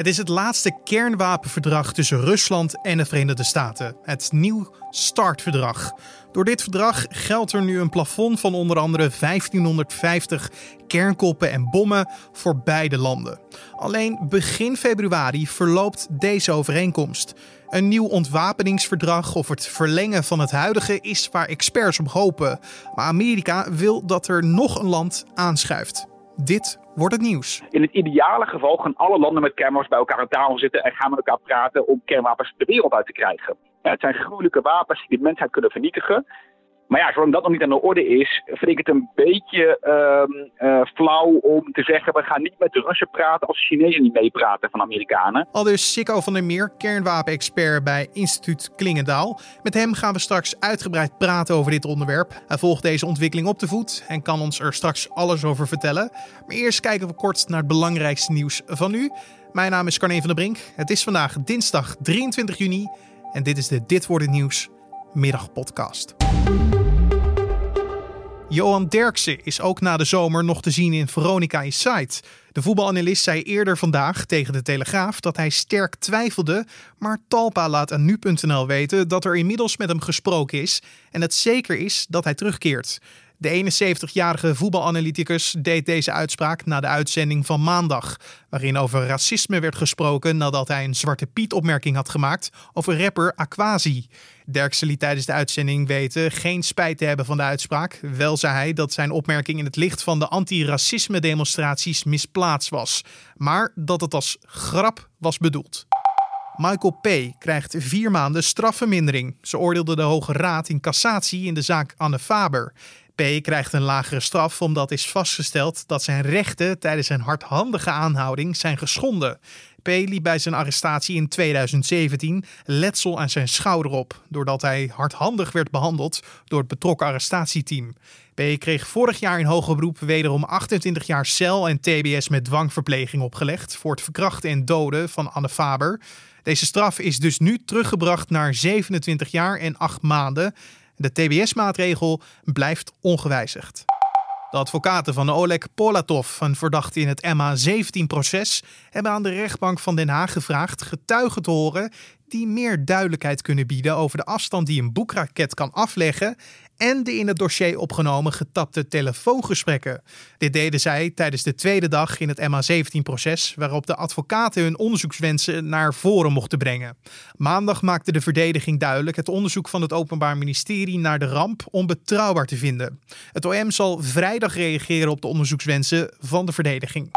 Het is het laatste kernwapenverdrag tussen Rusland en de Verenigde Staten. Het Nieuw Startverdrag. Door dit verdrag geldt er nu een plafond van onder andere 1550 kernkoppen en bommen voor beide landen. Alleen begin februari verloopt deze overeenkomst. Een nieuw ontwapeningsverdrag of het verlengen van het huidige is waar experts op hopen. Maar Amerika wil dat er nog een land aanschuift. Dit wordt het nieuws. In het ideale geval gaan alle landen met kernwapens bij elkaar aan tafel zitten en gaan met elkaar praten om kernwapens de wereld uit te krijgen. Het zijn gruwelijke wapens die de mensheid kunnen vernietigen. Maar ja, zolang dat nog niet aan de orde is, vind ik het een beetje uh, flauw om te zeggen: we gaan niet met de Russen praten als de Chinezen niet meepraten van Amerikanen. Al dus Sikko van der Meer, kernwapenexpert bij Instituut Klingendaal. Met hem gaan we straks uitgebreid praten over dit onderwerp. Hij volgt deze ontwikkeling op de voet en kan ons er straks alles over vertellen. Maar eerst kijken we kort naar het belangrijkste nieuws van nu. Mijn naam is Carne van der Brink. Het is vandaag dinsdag 23 juni en dit is de Dit wordt het nieuws middagpodcast. Johan Derksen is ook na de zomer nog te zien in Veronica Inside. De voetbalanalist zei eerder vandaag tegen de Telegraaf dat hij sterk twijfelde, maar Talpa laat aan nu.nl weten dat er inmiddels met hem gesproken is en het zeker is dat hij terugkeert. De 71-jarige voetbalanalyticus deed deze uitspraak na de uitzending van maandag, waarin over racisme werd gesproken nadat hij een Zwarte Piet-opmerking had gemaakt over rapper Aquasi. Derksen liet tijdens de uitzending weten geen spijt te hebben van de uitspraak. Wel zei hij dat zijn opmerking in het licht van de anti-racisme-demonstraties misplaatst was, maar dat het als grap was bedoeld. Michael P. krijgt vier maanden strafvermindering. Ze oordeelde de Hoge Raad in cassatie in de zaak Anne Faber. P krijgt een lagere straf omdat is vastgesteld dat zijn rechten tijdens zijn hardhandige aanhouding zijn geschonden. P liep bij zijn arrestatie in 2017 letsel aan zijn schouder op, doordat hij hardhandig werd behandeld door het betrokken arrestatieteam. P kreeg vorig jaar in hoger beroep wederom 28 jaar cel en TBS met dwangverpleging opgelegd voor het verkrachten en doden van Anne Faber. Deze straf is dus nu teruggebracht naar 27 jaar en 8 maanden. De TBS-maatregel blijft ongewijzigd. De advocaten van Oleg Polatov, een verdachte in het MH17-proces, hebben aan de rechtbank van Den Haag gevraagd getuigen te horen die meer duidelijkheid kunnen bieden over de afstand die een boekraket kan afleggen en de in het dossier opgenomen getapte telefoongesprekken. Dit deden zij tijdens de tweede dag in het MH17-proces, waarop de advocaten hun onderzoekswensen naar voren mochten brengen. Maandag maakte de verdediging duidelijk het onderzoek van het Openbaar Ministerie naar de ramp onbetrouwbaar te vinden. Het OM zal vrijdag reageren op de onderzoekswensen van de verdediging.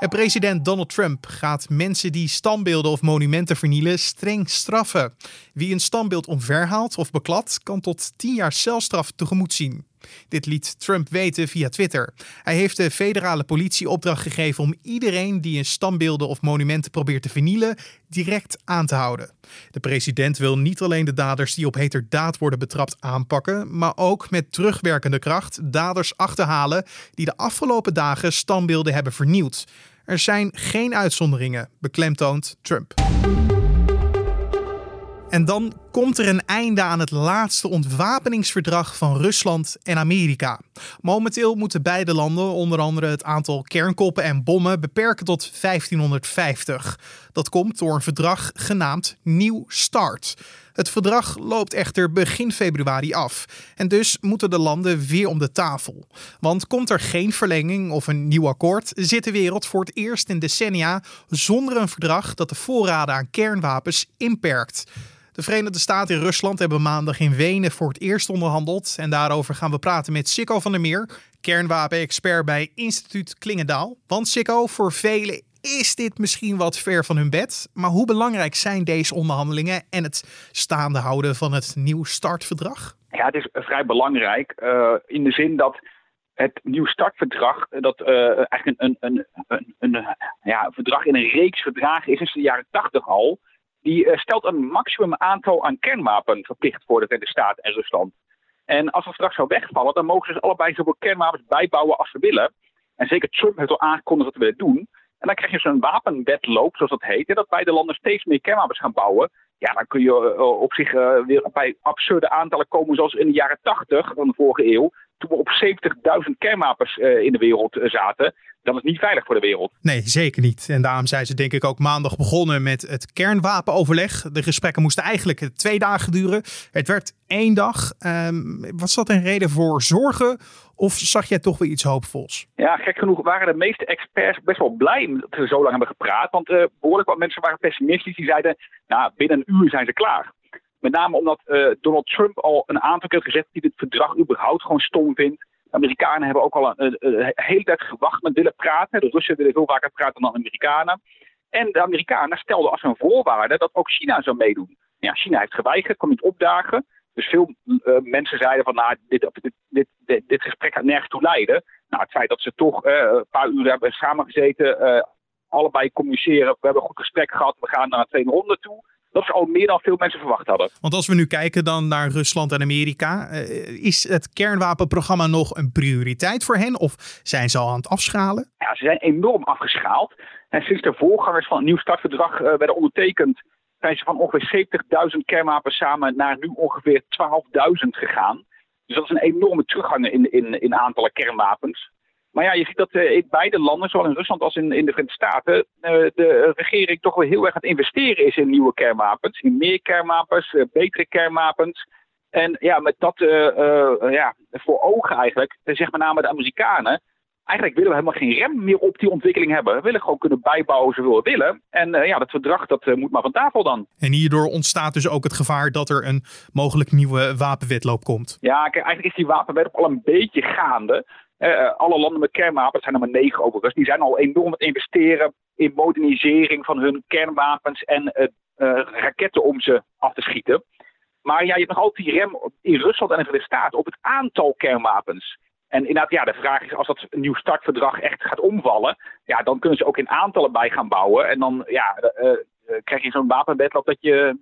En president Donald Trump gaat mensen die standbeelden of monumenten vernielen streng straffen. Wie een standbeeld omverhaalt of bekladt, kan tot 10 jaar celstraf tegemoet zien. Dit liet Trump weten via Twitter. Hij heeft de federale politie opdracht gegeven om iedereen die een standbeelden of monumenten probeert te vernielen, direct aan te houden. De president wil niet alleen de daders die op heterdaad worden betrapt aanpakken, maar ook met terugwerkende kracht daders achterhalen die de afgelopen dagen standbeelden hebben vernield. Er zijn geen uitzonderingen, beklemtoont Trump. En dan komt er een einde aan het laatste ontwapeningsverdrag van Rusland en Amerika. Momenteel moeten beide landen onder andere het aantal kernkoppen en bommen beperken tot 1550. Dat komt door een verdrag genaamd Nieuw Start. Het verdrag loopt echter begin februari af. En dus moeten de landen weer om de tafel. Want komt er geen verlenging of een nieuw akkoord, zit de wereld voor het eerst in decennia zonder een verdrag dat de voorraden aan kernwapens inperkt. De Verenigde Staten en Rusland hebben maandag in Wenen voor het eerst onderhandeld. En daarover gaan we praten met Sikko van der Meer, kernwapenexpert bij Instituut Klingendaal. Want Sikko, voor velen is dit misschien wat ver van hun bed. Maar hoe belangrijk zijn deze onderhandelingen en het staande houden van het nieuw startverdrag? Ja, het is vrij belangrijk uh, in de zin dat het nieuw startverdrag, dat uh, eigenlijk een, een, een, een, ja, verdrag in een reeks verdragen is sinds de jaren tachtig al die uh, stelt een maximum aantal aan kernwapen verplicht voor de Verenigde Staten en Rusland. En als dat straks zou wegvallen, dan mogen ze dus allebei zoveel kernwapens bijbouwen als ze willen. En zeker Trump heeft al aangekondigd dat we willen doen. En dan krijg je zo'n wapenwetloop, zoals dat heet. En dat beide landen steeds meer kernwapens gaan bouwen. Ja, dan kun je uh, op zich uh, weer bij absurde aantallen komen zoals in de jaren 80 van de vorige eeuw. Toen we op 70.000 kernwapens in de wereld zaten, dat is niet veilig voor de wereld. Nee, zeker niet. En daarom zijn ze denk ik ook maandag begonnen met het kernwapenoverleg. De gesprekken moesten eigenlijk twee dagen duren. Het werd één dag. Um, was dat een reden voor zorgen? Of zag jij toch weer iets hoopvols? Ja, gek genoeg waren de meeste experts best wel blij dat we zo lang hebben gepraat. Want uh, behoorlijk wat mensen waren pessimistisch. Die zeiden, nou, binnen een uur zijn ze klaar. Met name omdat uh, Donald Trump al een aantal keer gezegd dat hij dit verdrag überhaupt gewoon stom vindt. De Amerikanen hebben ook al een, hele tijd gewacht met willen praten. De Russen willen veel vaker praten dan de Amerikanen. En de Amerikanen stelden als een voorwaarde dat ook China zou meedoen. Ja, China heeft geweigerd, kon niet opdagen. Dus veel uh, mensen zeiden van nou, dit, dit, dit, dit, gesprek gaat nergens toe leiden. Nou, het feit dat ze toch uh, een paar uur hebben samengezeten, uh, allebei communiceren. We hebben een goed gesprek gehad, we gaan naar een tweede ronde toe. Dat is al meer dan veel mensen verwacht hadden. Want als we nu kijken dan naar Rusland en Amerika, is het kernwapenprogramma nog een prioriteit voor hen? Of zijn ze al aan het afschalen? Ja, ze zijn enorm afgeschaald. En sinds de voorgangers van het nieuw startverdrag werden ondertekend, zijn ze van ongeveer 70.000 kernwapens samen naar nu ongeveer 12.000 gegaan. Dus dat is een enorme teruggang in, in, in aantallen kernwapens. Maar ja, je ziet dat uh, in beide landen, zowel in Rusland als in, in de Verenigde Staten, uh, de regering toch wel heel erg aan het investeren is in nieuwe kernwapens. In meer kernwapens, uh, betere kernwapens. En ja, met dat ja, voor ogen eigenlijk, zeg met name de Amerikanen, eigenlijk willen we helemaal geen rem meer op die ontwikkeling hebben. We willen gewoon kunnen bijbouwen zoveel we willen. En uh, ja, dat verdrag dat uh, moet maar van tafel dan. En hierdoor ontstaat dus ook het gevaar dat er een mogelijk nieuwe wapenwetloop komt. Ja, kijk, eigenlijk is die wapenwetloop al een beetje gaande. Uh, alle landen met kernwapens zijn er maar negen overigens. Die zijn al enorm aan het investeren in modernisering van hun kernwapens en raketten om ze af te schieten. Maar ja, je hebt nog altijd die rem in Rusland en de Verenigde Staten op het aantal kernwapens. En inderdaad, ja, de vraag is als dat nieuw startverdrag echt gaat omvallen, ja, dan kunnen ze ook in aantallen bij gaan bouwen. En dan ja, krijg je zo'n wapenwetloop dat je,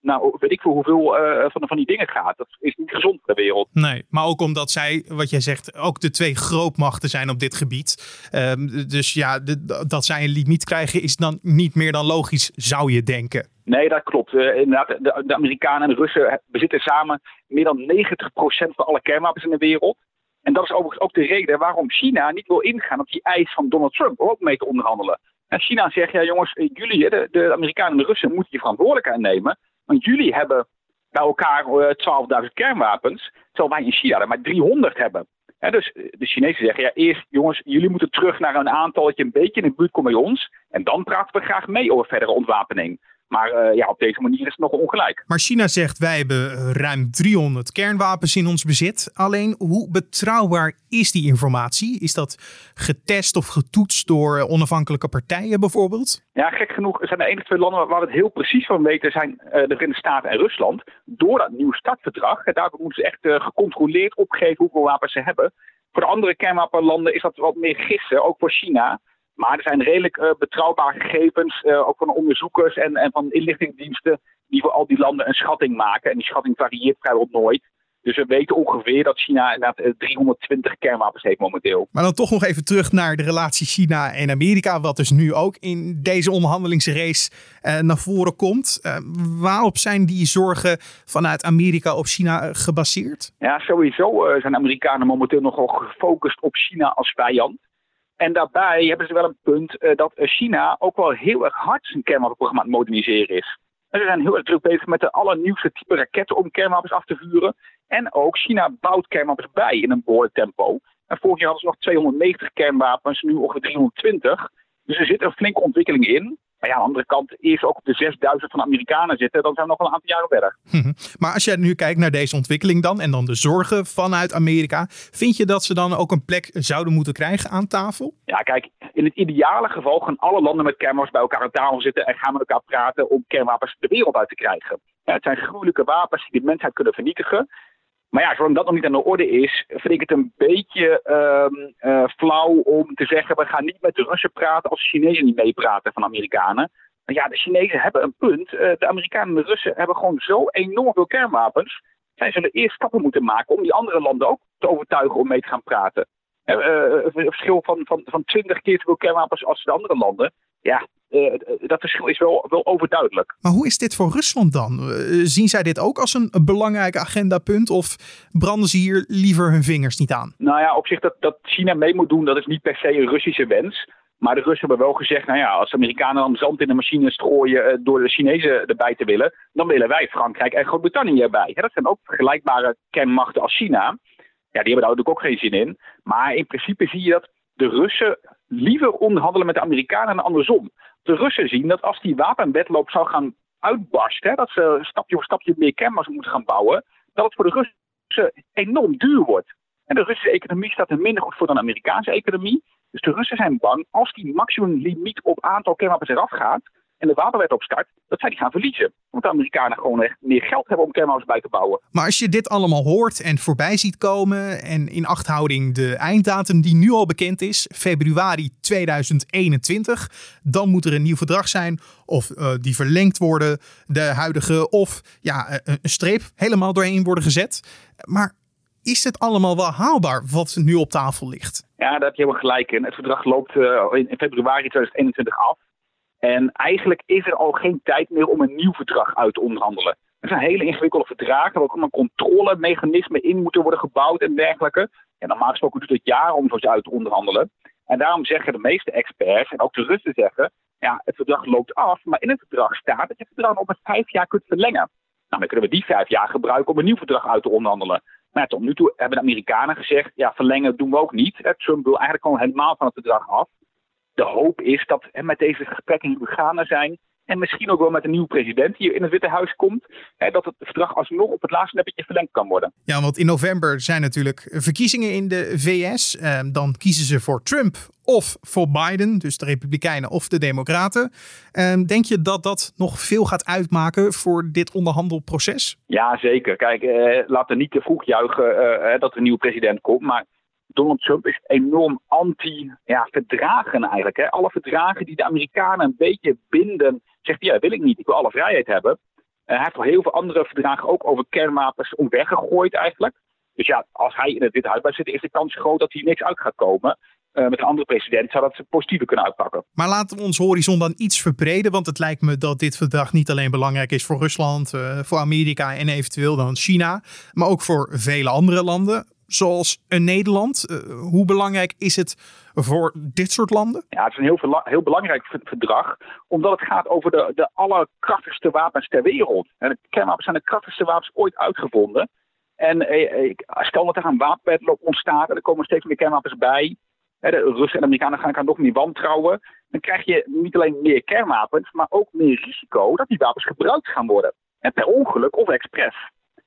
nou, weet ik voor hoeveel uh, van, van die dingen gaat. Dat is niet gezond voor de wereld. Nee, maar ook omdat zij, wat jij zegt, ook de twee grootmachten zijn op dit gebied. Um, dus ja, de, dat zij een limiet krijgen is dan niet meer dan logisch, zou je denken. Nee, dat klopt. Uh, inderdaad, de, de, Amerikanen en de Russen bezitten samen meer dan 90% van alle kernwapens in de wereld. En dat is overigens ook de reden waarom China niet wil ingaan op die eis van Donald Trump om ook mee te onderhandelen. En China zegt, ja jongens, eh, jullie, de, de Amerikanen en de Russen, moeten die verantwoordelijkheid nemen. Want jullie hebben bij elkaar 12.000 eh, kernwapens, terwijl wij in China er maar 300 hebben. dus eh, de Chinezen zeggen, ja eerst jongens, jullie moeten terug naar een aantal dat je een beetje in de buurt komt bij ons. En dan praten we graag mee over verdere ontwapening. Maar uh, ja, op deze manier is het nog ongelijk. Maar China zegt wij hebben ruim 300 kernwapens in ons bezit. Alleen hoe betrouwbaar is die informatie? Is dat getest of getoetst door onafhankelijke partijen bijvoorbeeld? Ja, gek genoeg zijn de enige twee landen waar we het heel precies van weten zijn de Verenigde Staten en Rusland. Door dat nieuwe startverdrag. En daar moeten ze echt gecontroleerd opgeven hoeveel wapens ze hebben. Voor de andere kernwapenlanden is dat wat meer gissen, ook voor China. Maar er zijn redelijk uh, betrouwbare gegevens, uh, ook van onderzoekers en, en van inlichtingendiensten, die voor al die landen een schatting maken. En die schatting varieert vrijwel nooit. Dus we weten ongeveer dat China inderdaad 320 eh, kernwapens heeft momenteel. Maar dan toch nog even terug naar de relatie China en Amerika, wat dus nu ook in deze onderhandelingsrace naar voren komt. Waarop zijn die zorgen vanuit Amerika op China gebaseerd? Ja, sowieso zijn Amerikanen momenteel nogal gefocust op China als vijand. En daarbij hebben ze wel een punt uh, dat China ook wel heel erg hard zijn kernwapenprogramma aan het moderniseren is. En ze zijn heel erg druk bezig met de allernieuwste type raketten om kernwapens af te vuren. En ook China bouwt kernwapens bij in een behoorlijk tempo. En vorig jaar hadden ze nog 290 kernwapens, nu ongeveer 320. Dus er zit een flinke ontwikkeling in. Maar ja, aan de andere kant, eerst ook op de 6000 van de Amerikanen zitten, dan zijn we nog wel een aantal jaren verder. Maar als jij nu kijkt naar deze ontwikkeling dan en dan de zorgen vanuit Amerika, vind je dat ze dan ook een plek zouden moeten krijgen aan tafel? Ja, kijk, in het ideale geval gaan alle landen met kernwapens bij elkaar aan tafel zitten en gaan met elkaar praten om kernwapens de wereld uit te krijgen. Ja, het zijn gruwelijke wapens die de mensheid kunnen vernietigen. Maar ja, zolang dat nog niet aan de orde is, vind ik het een beetje uh, uh, flauw om te zeggen: we gaan niet met de Russen praten als de Chinezen niet meepraten van Amerikanen. Maar ja, de Chinezen hebben een punt. Uh, de Amerikanen en de Russen hebben gewoon zo enorm veel kernwapens. Zij zullen eerst stappen moeten maken om die andere landen ook te overtuigen om mee te gaan praten. Uh, een verschil van, van, van 20 keer zoveel kernwapens als de andere landen. Ja, dat verschil is wel, wel overduidelijk. Maar hoe is dit voor Rusland dan? zien zij dit ook als een belangrijk agendapunt of branden ze hier liever hun vingers niet aan? Nou ja, op zich dat, dat China mee moet doen, dat is niet per se een Russische wens. Maar de Russen hebben wel gezegd, nou ja, als de Amerikanen dan zand in de machine strooien uh, door de Chinezen erbij te willen, dan willen wij Frankrijk en Groot-Brittannië erbij. Dat zijn ook vergelijkbare kernmachten als China. Ja, die hebben daar natuurlijk ook geen zin in. Maar in principe zie je dat de Russen liever onderhandelen met de Amerikanen dan andersom. De Russen zien dat als die wapenwetloop zou gaan uitbarsten, dat ze stapje voor stapje meer kernmachten moeten gaan bouwen, dat het voor de Russen enorm duur wordt. En de Russische economie staat er minder goed voor dan de Amerikaanse economie. Dus de Russen zijn bang als die maximumlimiet op aantal kernwapens eraf gaat en de wapenwet opstart, dat zij die gaan verliezen. Want de Amerikanen gewoon echt meer geld hebben om kernwapens bij te bouwen. Maar als je dit allemaal hoort en voorbij ziet komen en in achthouding de einddatum die nu al bekend is, februari 2021, dan moet er een nieuw verdrag zijn of uh, die verlengd worden, de huidige of ja, eh, een streep helemaal doorheen worden gezet. Maar is het allemaal wel haalbaar wat nu op tafel ligt? Ja, daar heb je helemaal gelijk in. Het verdrag loopt uh, in februari 2021 af. En eigenlijk is er al geen tijd meer om een nieuw verdrag uit te onderhandelen. Het zijn hele ingewikkelde verdragen waar ook een controlemechanisme in moeten worden gebouwd en dergelijke. En normaal gesproken duurt het jaren om zoiets uit te onderhandelen. En daarom zeggen de meeste experts, en ook de Russen zeggen, ja, het verdrag loopt af, maar in het verdrag staat dat je het verdrag nog met vijf jaar kunt verlengen. Nou, dan kunnen we die vijf jaar gebruiken om een nieuw verdrag uit te onderhandelen. Maar tot nu toe hebben de Amerikanen gezegd, ja, verlengen doen we ook niet. Trump wil eigenlijk gewoon helemaal van het verdrag af. De hoop is dat hè, met deze gesprekken die gaande zijn, en misschien ook wel met een nieuwe president die in het Witte Huis komt, hè, dat het verdrag alsnog op het laatste nippertje verlengd kan worden. Ja, want in november zijn natuurlijk verkiezingen in de VS. Eh, dan kiezen ze voor Trump of voor Biden, dus de Republikeinen of de Democraten. Eh, denk je dat dat nog veel gaat uitmaken voor dit onderhandelproces? Ja, zeker. Kijk, eh, laten we niet te vroeg juichen eh, dat er een nieuwe president komt, maar Donald Trump is enorm anti-verdragen eigenlijk. Hè. Alle verdragen die de Amerikanen een beetje binden, zegt hij, ja, wil ik niet. Ik wil alle vrijheid hebben. Uh, hij heeft al heel veel andere verdragen ook over kernwapens omweggegooid eigenlijk. Dus ja, als hij in het Witte Huis blijft zitten, is de kans groot dat hij niks uit gaat komen. Uh, met een andere president zou dat ze positiever kunnen uitpakken. Maar laten we ons horizon dan iets verbreden. Want het lijkt me dat dit verdrag niet alleen belangrijk is voor Rusland, uh, voor Amerika en eventueel dan China. Maar ook voor vele andere landen zoals een Nederland? Uh, hoe belangrijk is het voor dit soort landen? Ja, het is een heel, heel belangrijk verdrag, omdat het gaat over de, de allerkrachtigste wapens ter wereld. En de kernwapens zijn de krachtigste wapens ooit uitgevonden. En eh, stel dat er een wapenwetloop ontstaat en er komen steeds meer kernwapens bij. De Russen en Amerikanen gaan elkaar nog meer wantrouwen. Dan krijg je niet alleen meer kernwapens, maar ook meer risico dat die wapens gebruikt gaan worden. En per ongeluk of expres.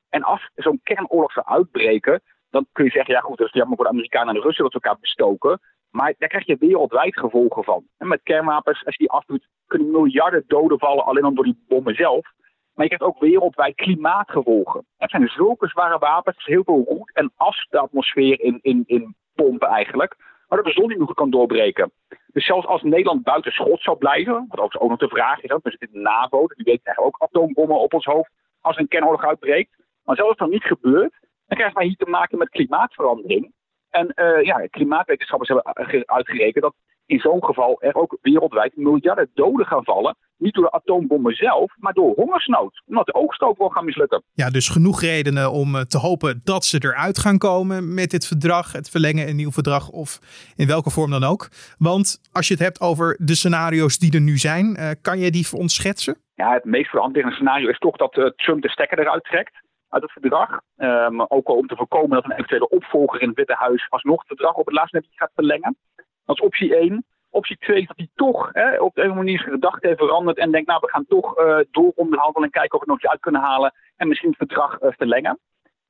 En als zo'n kernoorlog zou uitbreken, dan kun je zeggen, ja goed, dat is jammer voor de Amerikanen en de Russen dat ze elkaar bestoken. Maar daar krijg je wereldwijd gevolgen van. En met kernwapens, als je die afdoet, kunnen miljarden doden vallen alleen al door die bommen zelf. Maar je krijgt ook wereldwijd klimaatgevolgen. Het zijn zulke zware wapens, heel veel roet en as de atmosfeer in, in, in pompen eigenlijk. Maar dat de zon niet meer kan doorbreken. Dus zelfs als Nederland buiten schot zou blijven, wat ook, ook nog de vraag is, we zitten in de NAVO, dus die weet krijgen ook atoombommen op ons hoofd als een kernoorlog uitbreekt. Maar zelfs als dat niet gebeurt, dan krijgen wij hier te maken met klimaatverandering. En uh, ja, klimaatwetenschappers hebben uitgerekend dat in zo'n geval er ook wereldwijd miljarden doden gaan vallen. Niet door de atoombommen zelf, maar door hongersnood. Omdat de oogst ook wel gaan mislukken. Ja, dus genoeg redenen om eh, te hopen dat ze eruit gaan komen met dit verdrag. Het verlengen een nieuw verdrag of in welke vorm dan ook. Want als je het hebt over de scenario's die er nu zijn, uh, kan je die voor ons schetsen? Ja, het meest verantwoorde scenario is toch dat uh, Trump de stekker eruit trekt uit het verdrag. Um, ook om te voorkomen dat een eventuele opvolger in het Witte Huis alsnog het verdrag op het laatste net gaat verlengen. Dat is optie 1. Optie 2 is dat hij toch hè, op de een manier zijn gedachte heeft veranderd en denkt, nou we gaan toch uh, door onderhandelen en kijken of we het nog iets uit kunnen halen en misschien het verdrag uh, verlengen.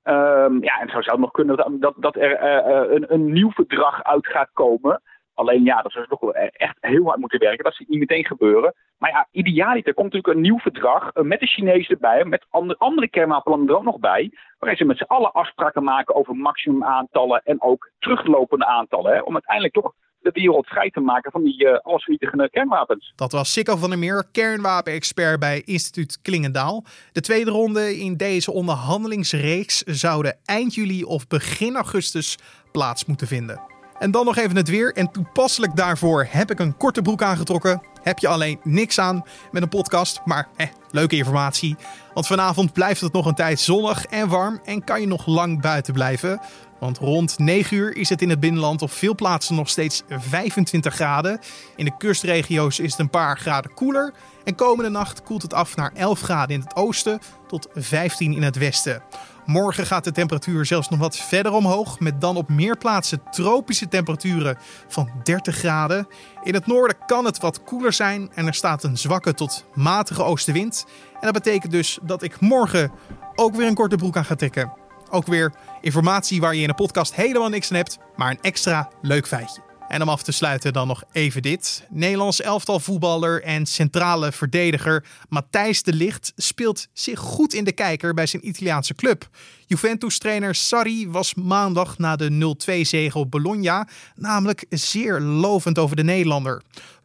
Um, ja, en zo zou het nog kunnen dat, dat, dat er uh, een, een nieuw verdrag uit gaat komen. Alleen ja, dat zou toch wel echt heel hard moeten werken. Dat ziet niet meteen gebeuren. Maar ja, idealiter komt natuurlijk een nieuw verdrag eh, met de Chinezen erbij, met andere, andere kernwapenlanden er ook nog bij. Waarin ze met z'n allen afspraken maken over maximumaantallen en ook teruglopende aantallen. Hè, om uiteindelijk toch de wereld vrij te maken van die uh, allesvernietigende kernwapens. Dat was Sikko van der Meer, kernwapenexpert bij instituut Klingendaal. De tweede ronde in deze onderhandelingsreeks zouden eind juli of begin augustus plaats moeten vinden. En dan nog even het weer. En toepasselijk daarvoor heb ik een korte broek aangetrokken. Heb je alleen niks aan met een podcast, maar eh, leuke informatie. Want vanavond blijft het nog een tijd zonnig en warm en kan je nog lang buiten blijven. Want rond 9 uur is het in het binnenland op veel plaatsen nog steeds 25 graden. In de kustregio's is het een paar graden koeler. En komende nacht koelt het af naar 11 graden in het oosten tot 15 in het westen. Morgen gaat de temperatuur zelfs nog wat verder omhoog, met dan op meer plaatsen tropische temperaturen van 30 graden. In het noorden kan het wat koeler zijn en er staat een zwakke tot matige oostenwind. En dat betekent dus dat ik morgen ook weer een korte broek aan ga trekken. Ook weer informatie waar je in de podcast helemaal niks aan hebt, maar een extra leuk feitje. En om af te sluiten dan nog even dit. Nederlands elftal voetballer en centrale verdediger Matthijs de Ligt speelt zich goed in de kijker bij zijn Italiaanse club. Juventus-trainer Sarri was maandag na de 0-2 zege op Bologna namelijk zeer lovend over de Nederlander.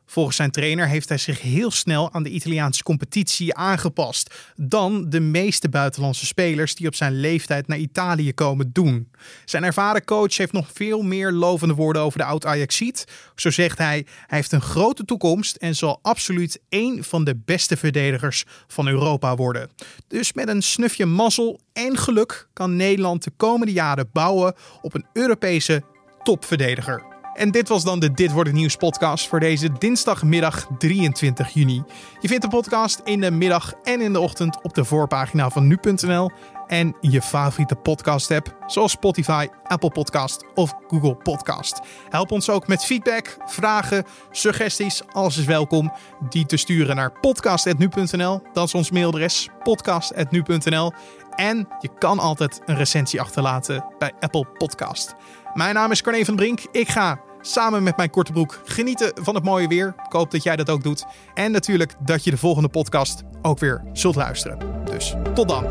Volgens zijn trainer heeft hij zich heel snel aan de Italiaanse competitie aangepast dan de meeste buitenlandse spelers die op zijn leeftijd naar Italië komen doen. Zijn ervaren coach heeft nog veel meer lovende woorden over de oud-Ajaxiet. Zo zegt hij, hij heeft een grote toekomst en zal absoluut één van de beste verdedigers van Europa worden. Dus met een snufje mazzel en geluk kan Nederland de komende jaren bouwen op een Europese topverdediger. En dit was dan de Dit Wordt Het Nieuws podcast voor deze dinsdagmiddag 23 juni. Je vindt de podcast in de middag en in de ochtend op de voorpagina van nu.nl en je favoriete podcast app zoals Spotify, Apple Podcast of Google Podcast. Help ons ook met feedback, vragen, suggesties, alles is welkom. Die te sturen naar podcast.nu.nl. Dat is ons mailadres podcast.nu.nl. En je kan altijd een recensie achterlaten bij Apple Podcast. Mijn naam is Carne van Brink. Ik ga samen met mijn korte broek genieten van het mooie weer. Ik hoop dat jij dat ook doet. En natuurlijk dat je de volgende podcast ook weer zult luisteren. Dus tot dan.